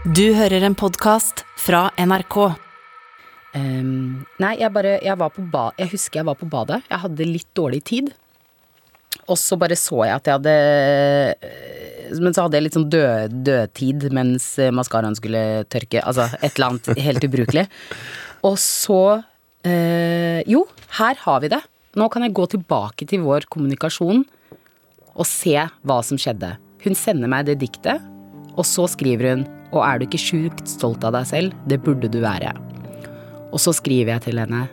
Du hører en podkast fra NRK. Um, nei, jeg bare Jeg var på ba Jeg husker jeg var på badet. Jeg hadde litt dårlig tid. Og så bare så jeg at jeg hadde eh, Men så hadde jeg litt sånn død, dødtid mens eh, maskaraen skulle tørke. Altså et eller annet helt ubrukelig. Og så uh, Jo, her har vi det. Nå kan jeg gå tilbake til vår kommunikasjon og se hva som skjedde. Hun sender meg det diktet, og så skriver hun Og er du ikke sjukt stolt av deg selv? Det burde du være. Og så skriver jeg til henne.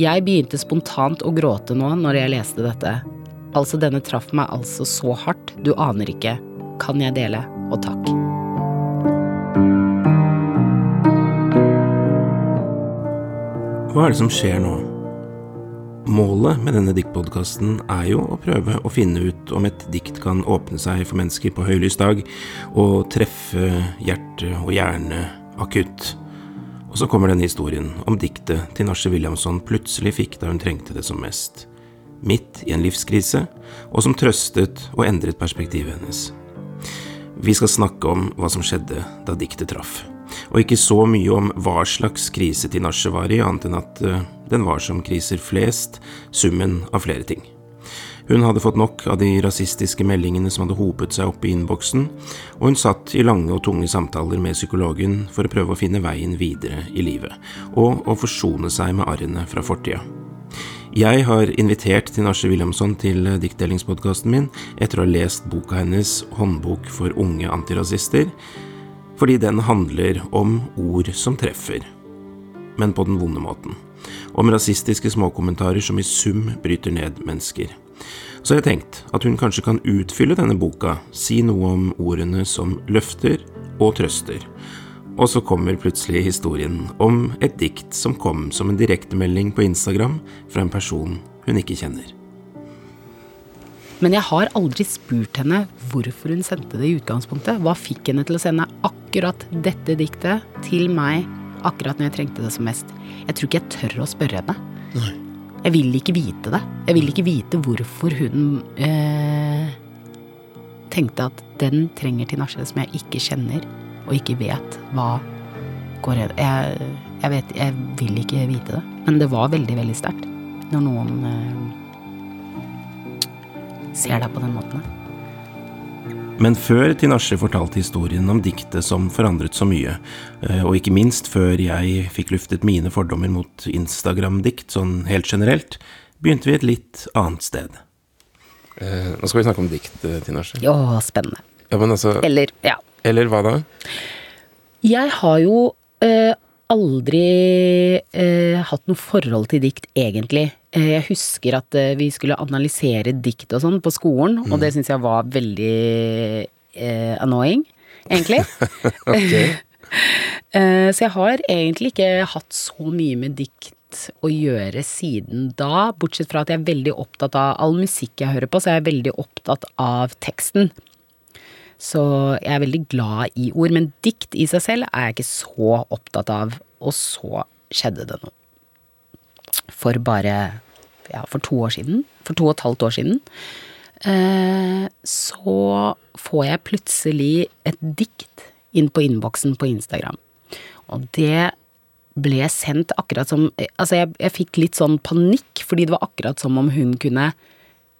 Jeg begynte spontant å gråte nå når jeg leste dette. Altså, denne traff meg altså så hardt, du aner ikke. Kan jeg dele? Og takk. Hva er det som skjer nå? Målet med denne diktpodkasten er jo å prøve å finne ut om et dikt kan åpne seg for mennesker på høylys dag og treffe hjerte og hjerne akutt. Og så kommer denne historien om diktet til Nasje Williamson plutselig fikk da hun trengte det som mest. Midt i en livskrise, og som trøstet og endret perspektivet hennes. Vi skal snakke om hva som skjedde da diktet traff. Og ikke så mye om hva slags krise Tinashe var i, annet enn at uh, den var som kriser flest, summen av flere ting. Hun hadde fått nok av de rasistiske meldingene som hadde hopet seg opp i innboksen, og hun satt i lange og tunge samtaler med psykologen for å prøve å finne veien videre i livet, og å forsone seg med arrene fra fortida. Jeg har invitert Tinashe Williamson til diktdelingspodkasten min etter å ha lest boka hennes Håndbok for unge antirasister, fordi den handler om ord som treffer, men på den vonde måten. Om rasistiske småkommentarer som i sum bryter ned mennesker. Så jeg tenkte tenkt at hun kanskje kan utfylle denne boka, si noe om ordene som løfter og trøster. Og så kommer plutselig historien om et dikt som kom som en direktemelding på Instagram fra en person hun ikke kjenner. Men jeg har aldri spurt henne hvorfor hun sendte det i utgangspunktet. Hva fikk henne til å sende akkurat dette diktet til meg akkurat når jeg trengte det som mest? Jeg tror ikke jeg tør å spørre henne. Nei. Jeg vil ikke vite det. Jeg vil ikke vite hvorfor hun eh, tenkte at den trenger Tinashe som jeg ikke kjenner, og ikke vet hva går jeg, jeg vet Jeg vil ikke vite det. Men det var veldig, veldig sterkt når noen eh, ser deg på den måten. Men før Tinashe fortalte historien om diktet som forandret så mye, eh, og ikke minst før jeg fikk luftet mine fordommer mot Instagram-dikt sånn helt generelt, begynte vi et litt annet sted. Eh, nå skal vi snakke om dikt, eh, Tinashe. Ja, spennende. Ja, men altså, Eller, ja. eller hva da? Jeg har jo eh, aldri eh, hatt noe forhold til dikt, egentlig. Eh, jeg husker at eh, vi skulle analysere dikt og sånn på skolen, og det syns jeg var veldig eh, annoying, egentlig. Eh, så jeg har egentlig ikke hatt så mye med dikt å gjøre siden da, bortsett fra at jeg er veldig opptatt av all musikk jeg hører på, så er jeg veldig opptatt av teksten. Så jeg er veldig glad i ord, men dikt i seg selv er jeg ikke så opptatt av. Og så skjedde det noe. For bare ja, for to år siden, for to og et halvt år siden, eh, så får jeg plutselig et dikt inn på innboksen på Instagram. Og det ble sendt akkurat som Altså, jeg, jeg fikk litt sånn panikk, fordi det var akkurat som om hun kunne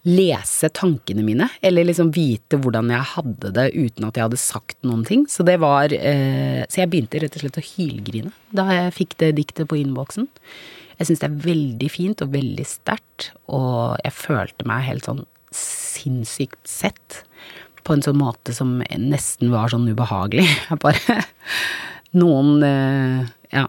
lese tankene mine, eller liksom vite hvordan jeg hadde det uten at jeg hadde sagt noen ting. Så det var eh, Så jeg begynte rett og slett å hylgrine da jeg fikk det diktet på innboksen. Jeg syns det er veldig fint og veldig sterkt, og jeg følte meg helt sånn sinnssykt sett. På en sånn måte som nesten var sånn ubehagelig. Jeg bare Noen eh, Ja.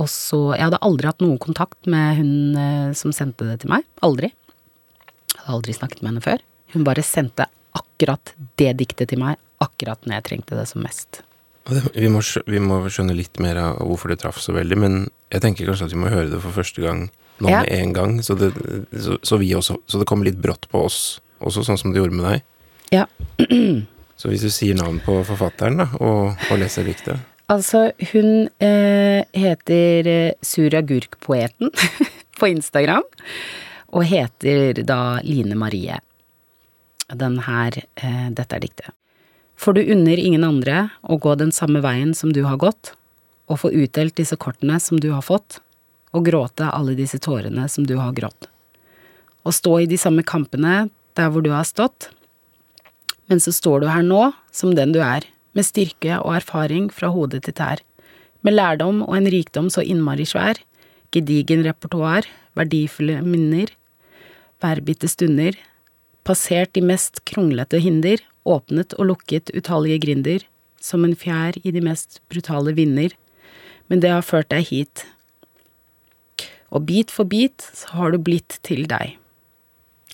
Og så Jeg hadde aldri hatt noen kontakt med hun eh, som sendte det til meg. Aldri. Jeg hadde aldri snakket med henne før. Hun bare sendte akkurat det diktet til meg akkurat når jeg trengte det som mest. Vi må, vi må skjønne litt mer av hvorfor det traff så veldig, men jeg tenker kanskje at vi må høre det for første gang nå Ja. med en gang, så det, så, så, vi også, så det kommer litt brått på oss, også sånn som det gjorde med deg. Ja. Så hvis du sier navn på forfatteren da, og, og leser diktet Altså, hun eh, heter eh, Suragurkpoeten på Instagram. Og heter da Line Marie. Den her eh, Dette er diktet. For du unner ingen andre å gå den samme veien som du har gått, og få utdelt disse kortene som du har fått, og gråte alle disse tårene som du har grått. Å stå i de samme kampene der hvor du har stått, men så står du her nå som den du er, med styrke og erfaring fra hode til tær, med lærdom og en rikdom så innmari svær, gedigen repertoar, verdifulle minner, værbitte stunder, passert de mest kronglete hinder, åpnet og lukket utallige grinder, som en fjær i de mest brutale vinder, men det har ført deg hit. Og bit for bit så har du blitt til deg.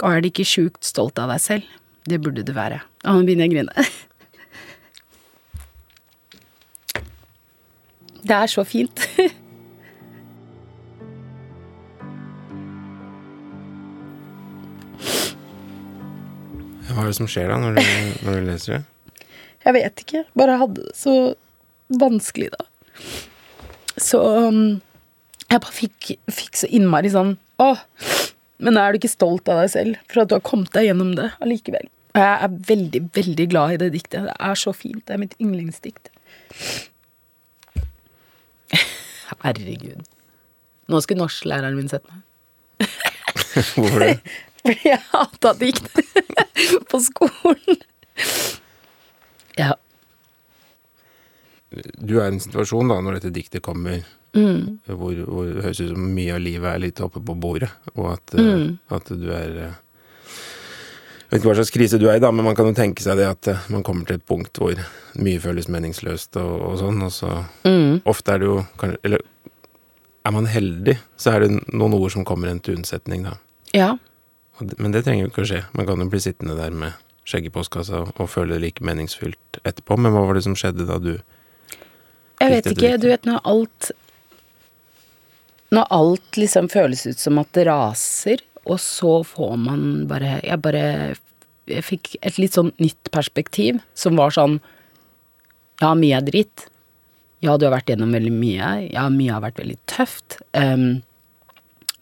Og er du ikke sjukt stolt av deg selv? Det burde du være. Og nå begynner jeg å grine. Det er så fint. Hva er det som skjer da, når du, når du leser det? Jeg vet ikke. Bare hadde det så vanskelig da. Så um, jeg bare fikk, fikk så innmari sånn Å, men er du ikke stolt av deg selv for at du har kommet deg gjennom det allikevel? Og jeg er veldig, veldig glad i det diktet. Det er så fint. Det er mitt yndlingsdikt. Herregud. Nå skulle norsklæreren min sett meg. Hvorfor det? Fordi jeg hata dikt på skolen. Ja. Du er i en situasjon da, når dette diktet kommer, hvor, hvor det høres ut som mye av livet er litt oppe på bordet, og at, mm. at du er eh, Jeg vet ikke hva slags krise du er i, da, men man kan jo tenke seg det at eh, man kommer til et punkt hvor mye føles meningsløst og, og sånn, og så Ofte er det jo kanskje Eller er man heldig, så er det noen ord som kommer en til unnsetning, da. ja. Men det trenger jo ikke å skje. Man kan jo bli sittende der med skjegg i postkassa og føle det like meningsfylt etterpå. Men hva var det som skjedde da du Jeg vet ikke, du vet når alt Når alt liksom føles ut som at det raser, og så får man bare Jeg bare Jeg fikk et litt sånn nytt perspektiv, som var sånn Ja, mye er dritt. Ja, du har vært gjennom veldig mye. Ja, mye har vært veldig tøft. Um,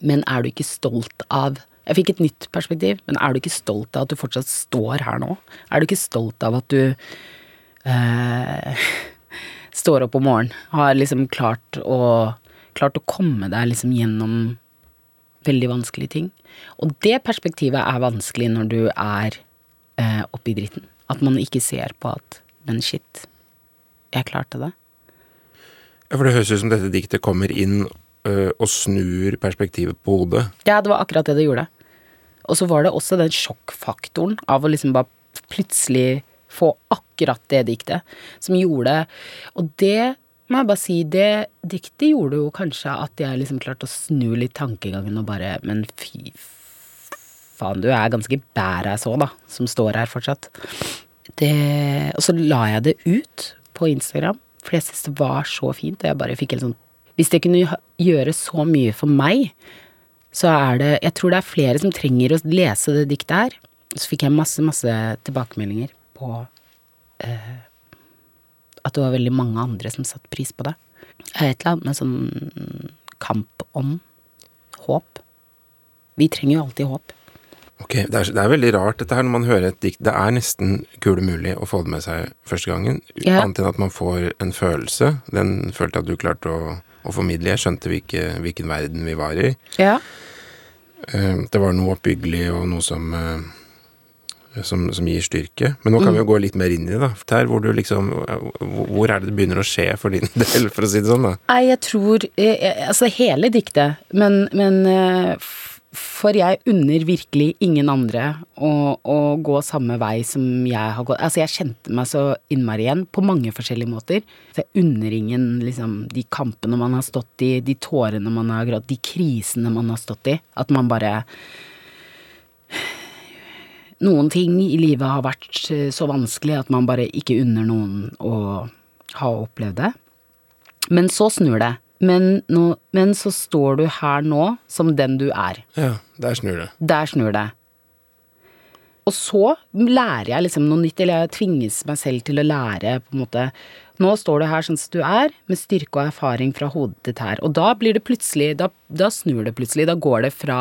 men er du ikke stolt av Jeg fikk et nytt perspektiv, men er du ikke stolt av at du fortsatt står her nå? Er du ikke stolt av at du eh, står opp om morgenen, har liksom klart å, klart å komme deg liksom gjennom veldig vanskelige ting. Og det perspektivet er vanskelig når du er eh, oppi dritten. At man ikke ser på at men shit, jeg klarte det. Ja, for det høres ut som dette diktet kommer inn ø, og snur perspektivet på hodet. Ja, det var akkurat det det gjorde. Og så var det også den sjokkfaktoren av å liksom bare plutselig få akkurat det diktet som gjorde Og det må jeg bare si, det diktet gjorde jo kanskje at jeg liksom klarte å snu litt tankegangen og bare Men fy faen, du er ganske badass òg, da, som står her fortsatt. Det Og så la jeg det ut på Instagram, for jeg syntes det var så fint, og jeg bare fikk helt sånn Hvis det kunne gjøre så mye for meg, så er det Jeg tror det er flere som trenger å lese det diktet her. Så fikk jeg masse, masse tilbakemeldinger på eh, at det var veldig mange andre som satte pris på det. Et eller annet med sånn kampånd. Håp. Vi trenger jo alltid håp. Ok, det er, det er veldig rart dette her når man hører et dikt. Det er nesten kule mulig å få det med seg første gangen. Ja. Annet enn at man får en følelse. Den følte jeg at du klarte å, å formidle. Jeg skjønte hvilke, hvilken verden vi var i. Ja. Eh, Det var noe oppbyggelig og noe som, eh, som, som gir styrke. Men nå kan vi jo gå litt mer inn i det. da. Der hvor du liksom Hvor er det det begynner å skje for din del, for å si det sånn? da? Nei, jeg tror eh, Altså hele diktet, men, men For jeg unner virkelig ingen andre å, å gå samme vei som jeg har gått. Altså, jeg kjente meg så innmari igjen på mange forskjellige måter. Så jeg unner ingen liksom de kampene man har stått i, de tårene man har grått, de krisene man har stått i. At man bare Noen ting i livet har vært eh, så vanskelig at man bare ikke unner noen å ha opplevd det. Men så snur det. Men, nå, men så står du her nå som den du er. Ja, der snur det. Der snur det. Og så lærer jeg liksom noe nytt, eller jeg tvinges meg selv til å lære på en måte Nå står du her sånn som du er, med styrke og erfaring fra hodet til tær. Og da blir det plutselig Da, da snur det plutselig. Da går det fra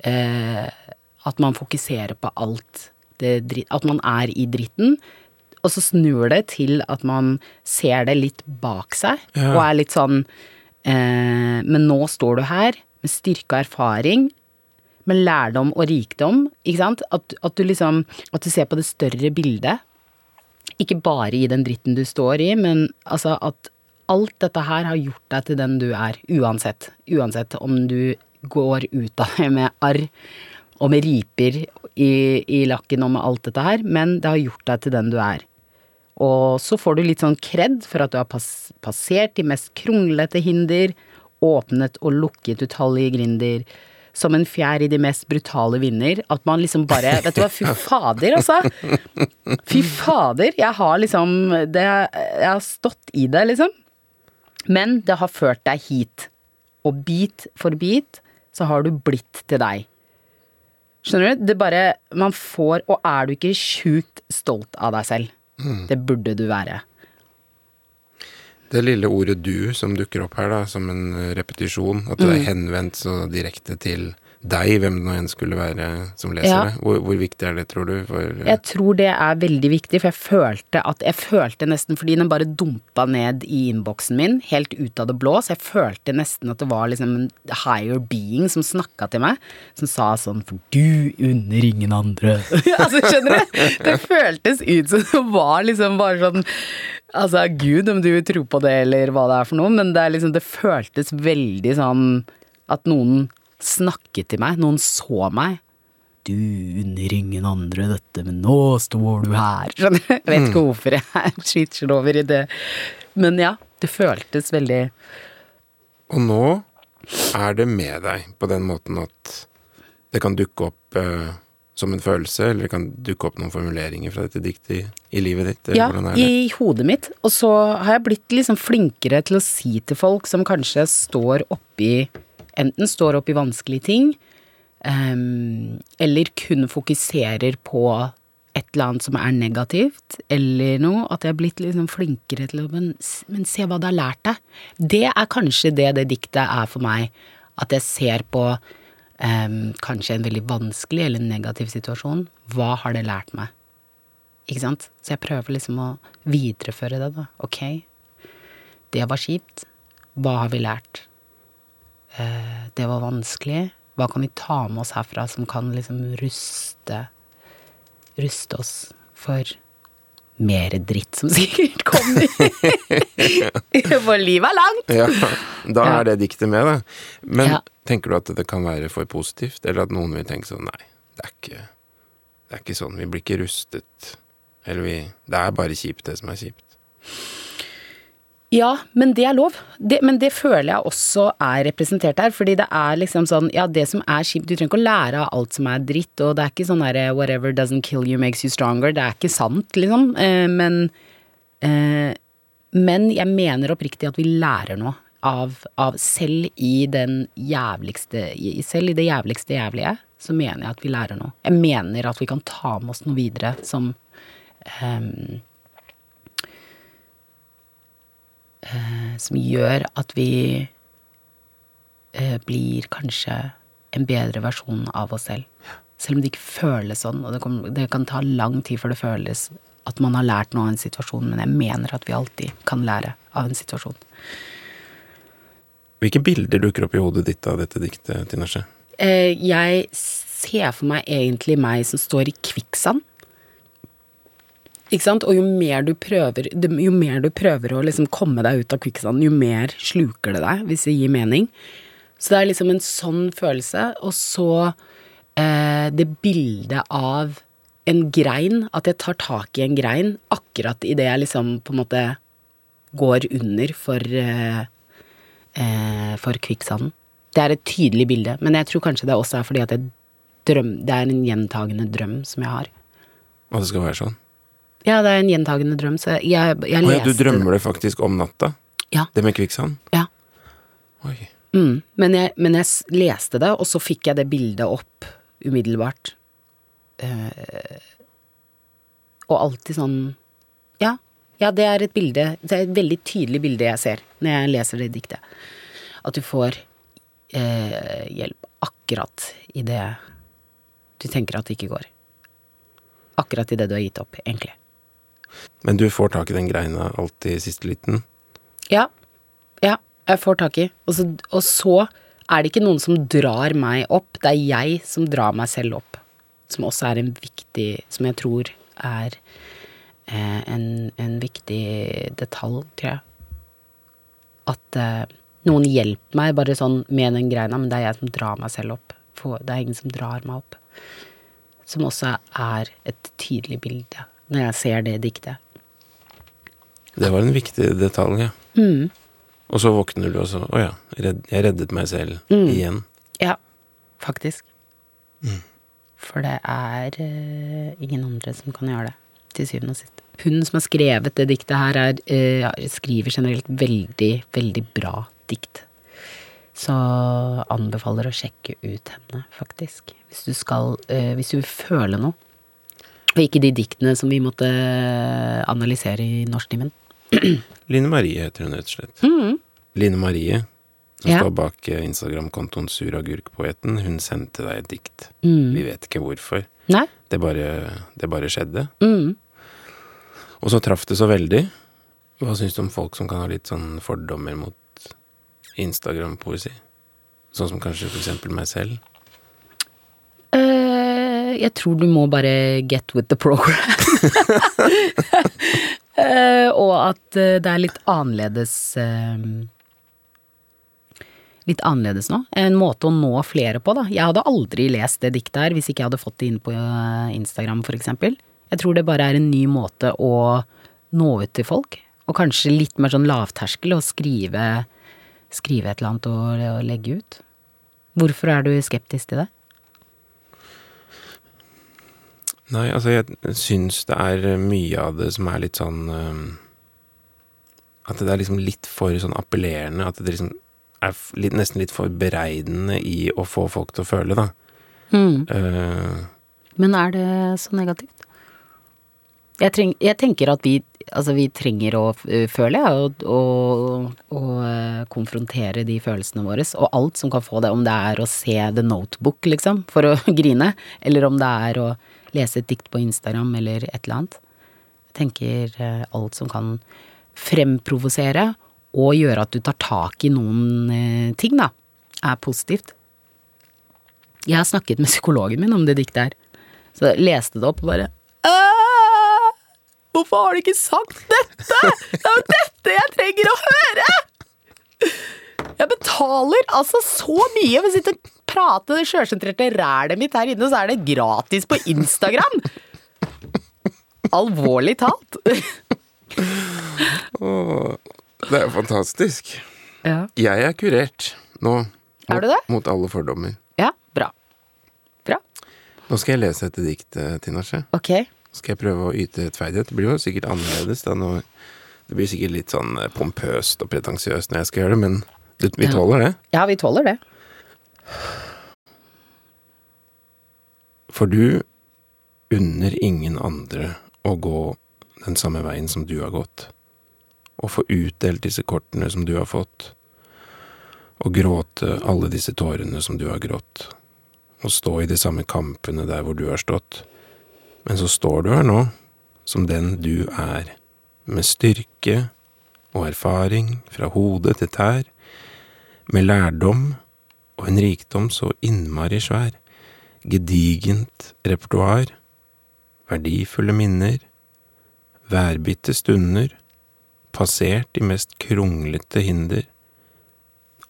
eh, at man fokuserer på alt det At man er i dritten, og så snur det til at man ser det litt bak seg, Ja. og er litt sånn Men nå står du her med styrka erfaring, med lærdom og rikdom, ikke sant? At, at du liksom At du ser på det større bildet. Ikke bare i den dritten du står i, men altså at alt dette her har gjort deg til den du er, uansett. Uansett om du går ut av det med arr og med riper i, i lakken og med alt dette her, men det har gjort deg til den du er. Og så får du litt sånn kred for at du har pass, passert de mest kronglete hinder, åpnet og lukket utallige grinder, som en fjær i de mest brutale vinder. At man liksom bare Vet du hva, fy fader, altså! Fy fader! Jeg har liksom det, Jeg har stått i det, liksom. Men det har ført deg hit. Og bit for bit så har du blitt til deg. Skjønner du? Det bare Man får Og er du ikke sjukt stolt av deg selv? Det burde du være. Det lille ordet du som dukker opp her, da, som en repetisjon, at du Mm. er henvendt så direkte til deg, hvem det nå enn skulle være som leser Ja. det. Hvor, hvor viktig er det, tror du? For, eh, Jeg tror det er veldig viktig, for jeg følte at Jeg følte nesten fordi den bare dumpa ned i innboksen min, helt ut av det blå, så jeg følte nesten at det var liksom en higher being som snakka til meg, som sa sånn For du unner ingen andre. altså, skjønner du? Det føltes ut som det var liksom bare sånn Altså, gud om du tror på det eller hva det er for noe, men det er liksom Det føltes veldig sånn at noen snakket til meg, noen så meg. Du unner ingen andre dette, men nå står du her. Skjønner? Jeg vet ikke hvorfor jeg switcher over i det. Men ja, det føltes veldig Og nå er det med deg på den måten at det kan dukke opp eh, som en følelse, eller det kan dukke opp noen formuleringer fra dette diktet i, i livet ditt? Ja, i hodet mitt. Og så har jeg blitt liksom flinkere til å si til folk som kanskje står oppi Enten står opp i vanskelige ting, um, eller kun fokuserer på et eller annet som er negativt, eller noe, at jeg er blitt liksom flinkere til å men, men se hva det har lært deg. Det er kanskje det det diktet er for meg. At jeg ser på um, kanskje en veldig vanskelig eller negativ situasjon. Hva har det lært meg? Ikke sant? Så jeg prøver liksom å videreføre det, da. Ok, det var kjipt. Hva har vi lært? Eh, det var vanskelig. Hva kan vi ta med oss herfra som kan liksom ruste Ruste oss for mer dritt som sikkert kommer. For livet er langt! Ja, da er det diktet med, da. Men Ja. tenker du at det kan være for positivt, eller at noen vil tenke sånn nei, det er ikke, det er ikke sånn, vi blir ikke rustet. Eller vi Det er bare kjipt, det som er kjipt. Ja, men det er lov. Det, men det føler jeg også er representert her. Fordi det er liksom sånn Ja, det som er kjipt Du trenger ikke å lære av alt som er dritt, og det er ikke sånn derre whatever doesn't kill you makes you stronger. Det er ikke sant, liksom. Eh, men eh, Men jeg mener oppriktig at vi lærer noe av, av Selv i den jævligste Selv i det jævligste jævlige, så mener jeg at vi lærer noe. Jeg mener at vi kan ta med oss noe videre som ehm, eh, som gjør at vi eh, blir kanskje en bedre versjon av oss selv. Selv om det ikke føles sånn, og det, kom, det kan ta lang tid før det føles at man har lært noe av en situasjon, men jeg mener at vi alltid kan lære av en situasjon. Hvilke bilder dukker opp i hodet ditt av dette diktet, Tinashe? Eh, jeg ser for meg egentlig meg som står i kvikksand. Ikke sant? Og jo mer du prøver, jo mer du prøver å liksom komme deg ut av kvikksanden, jo mer sluker det deg, hvis det gir mening. Så det er liksom en sånn følelse. Og så eh, det bildet av en grein, at jeg tar tak i en grein akkurat idet jeg liksom på en måte går under for, eh, eh, for kvikksanden. Det er et tydelig bilde, men jeg tror kanskje det også er fordi at jeg drøm, det er en gjentagende drøm som jeg har. Og det skal være sånn? Ja, det er en gjentagende drøm, så jeg, jeg, Å ja, du drømmer det faktisk om natta? Ja. Det med kvikksand? Ja. Oi. Mm, men, jeg, men jeg leste det, og så fikk jeg det bildet opp umiddelbart. Eh, og alltid sånn Ja, ja, det er et bilde Det er et veldig tydelig bilde jeg ser når jeg leser det diktet. At du får eh, hjelp akkurat i det du tenker at det ikke går. Akkurat i det du har gitt opp, egentlig. Men du får tak i den greina alltid i siste liten? Ja. Ja, jeg får tak i. Og så, og så er det ikke noen som drar meg opp, det er jeg som drar meg selv opp. Som også er en viktig Som jeg tror er eh, en, en viktig detalj, tror jeg. At eh, noen hjelper meg bare sånn med den greina, men det er jeg som drar meg selv opp. For det er ingen som drar meg opp. Som også er et tydelig bilde når jeg ser det diktet. Det var en viktig detalj, ja. Mm. Og så våkner du og så Å ja, jeg reddet meg selv igjen. Ja, faktisk. For det er uh, ingen andre som kan gjøre det, til syvende og sist. Hun som har skrevet det diktet her, er, uh, skriver generelt veldig, veldig bra dikt. Så anbefaler å sjekke ut henne, faktisk. Hvis du skal uh, Hvis du vil føle noe. Og ikke de diktene som vi måtte analysere i Norsktimen. Line Marie heter hun rett og slett. Line Marie, som Ja. står bak eh, Instagram-kontoen Suragurkpoeten, hun sendte deg et dikt. Mm. Vi vet ikke hvorfor. Nei? Det bare, det bare skjedde. Mm. Og så traff det så veldig. Hva syns du om folk som kan ha litt sånn fordommer mot Instagram-poesi? Sånn som kanskje for eksempel meg selv. Eh, jeg tror du må bare get with the program. Eh, og at eh, det er litt annerledes eh, Litt annerledes nå. En måte å nå flere på, da. Jeg hadde aldri lest det diktet her hvis ikke jeg hadde fått det inn på Instagram, for eksempel. Jeg tror det bare er en ny måte å nå ut til folk. Og kanskje litt mer sånn lavterskel å skrive, skrive et eller annet og, og legge ut. Hvorfor er du skeptisk til det? Nei, altså jeg syns det er mye av det som er litt sånn At det er liksom litt for sånn appellerende. At det liksom er litt, nesten litt for bereidende i å få folk til å føle, da. Eh, Men er det så negativt? Jeg, treng, jeg tenker at vi, altså vi trenger å øh, føle, ja, og, og, og konfrontere de følelsene våre. Og alt som kan få det, om det er å se The Notebook, liksom, for å grine, eller om det er å lese et dikt på Instagram, eller et eller annet. Jeg tenker øh, alt som kan fremprovosere, og gjøre at du tar tak i noen øh, ting, da, er positivt. Jeg har snakket med psykologen min om det diktet her. Så jeg leste det opp og bare «Æ, Hvorfor har du ikke sagt dette? Det er jo dette jeg trenger å høre! Jeg betaler altså så mye for å sitte og prate det sjølsentrerte rælet mitt her inne, og så er det gratis på Instagram! Alvorlig talt. det er jo fantastisk. Ja. Jeg er kurert nå. Er du det? Mot alle fordommer. ja, bra. Bra. Nå skal jeg lese et dikt, eh, Tinashe. Okay. Så skal jeg prøve å yte rettferdighet. Det blir jo sikkert annerledes da nå. Det blir sikkert litt sånn eh, pompøst og pretensiøst når jeg skal gjøre det, men vi tåler det. Ja, vi tåler det. For du unner ingen andre å gå den samme veien som du har gått, og få utdelt disse kortene som du har fått, og gråte alle disse tårene som du har grått, og stå i de samme kampene der hvor du har stått. Men så står du her nå, som den du er, med styrke og erfaring fra hode til tær, med lærdom og en rikdom så innmari svær gedigent repertoar, verdifulle minner, værbitte stunder, passert de mest kronglete hinder,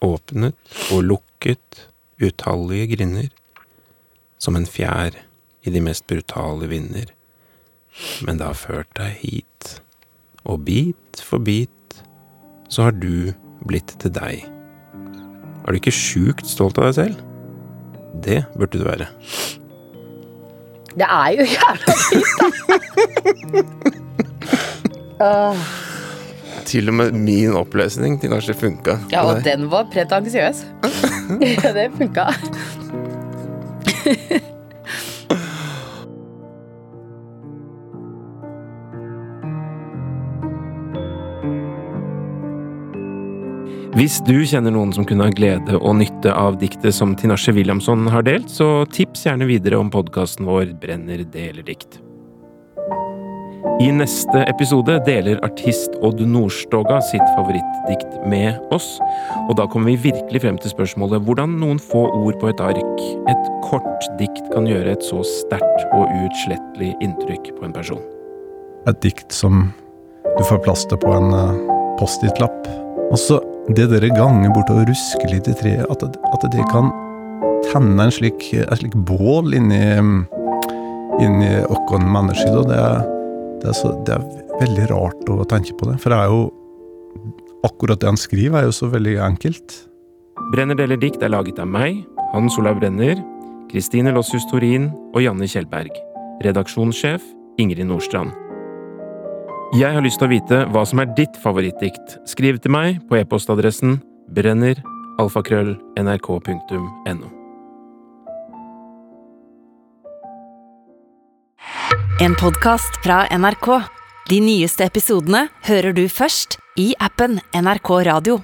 åpnet og lukket utallige grinder, som en fjær i de mest brutale vinder. Men det har ført deg hit, og bit for bit så har du blitt til deg. Er du ikke sjukt stolt av deg selv? Det burde du være. Det er jo jævla fint, da! Til og med min opplesning til kanskje funka. Ja, og den var pretensiøs. Ja, det funka. Hvis du kjenner noen som kunne ha glede og nytte av diktet som Tinashe Williamson har delt, så tips gjerne videre om podkasten vår Brenner deler dikt. I neste episode deler artist Odd Nordstoga sitt favorittdikt med oss, og da kommer vi virkelig frem til spørsmålet hvordan noen få ord på et ark, et kort dikt, kan gjøre et så sterkt og uutslettelig inntrykk på en person. Et dikt som du får plass til på en uh, Post-It-lapp. Og så det dere ganger bort og rusker litt i treet, at, at det kan tenne en slik, et slik bål inni, inni oss mennesker. Det det er, så, det er veldig rart å tenke på det, for det er jo akkurat det han skriver, er jo så veldig enkelt. Brenner deler dikt er laget av meg, Hans Olav Brenner, Kristine Lossius Torin og Janne Kjellberg. Redaksjonssjef Ingrid Nordstrand. Jeg har lyst til å vite hva som er ditt favorittdikt. Skriv til meg på e-postadressen brenner alfakrøll nrk.no. En podkast fra NRK. De nyeste episodene hører du først i appen NRK Radio.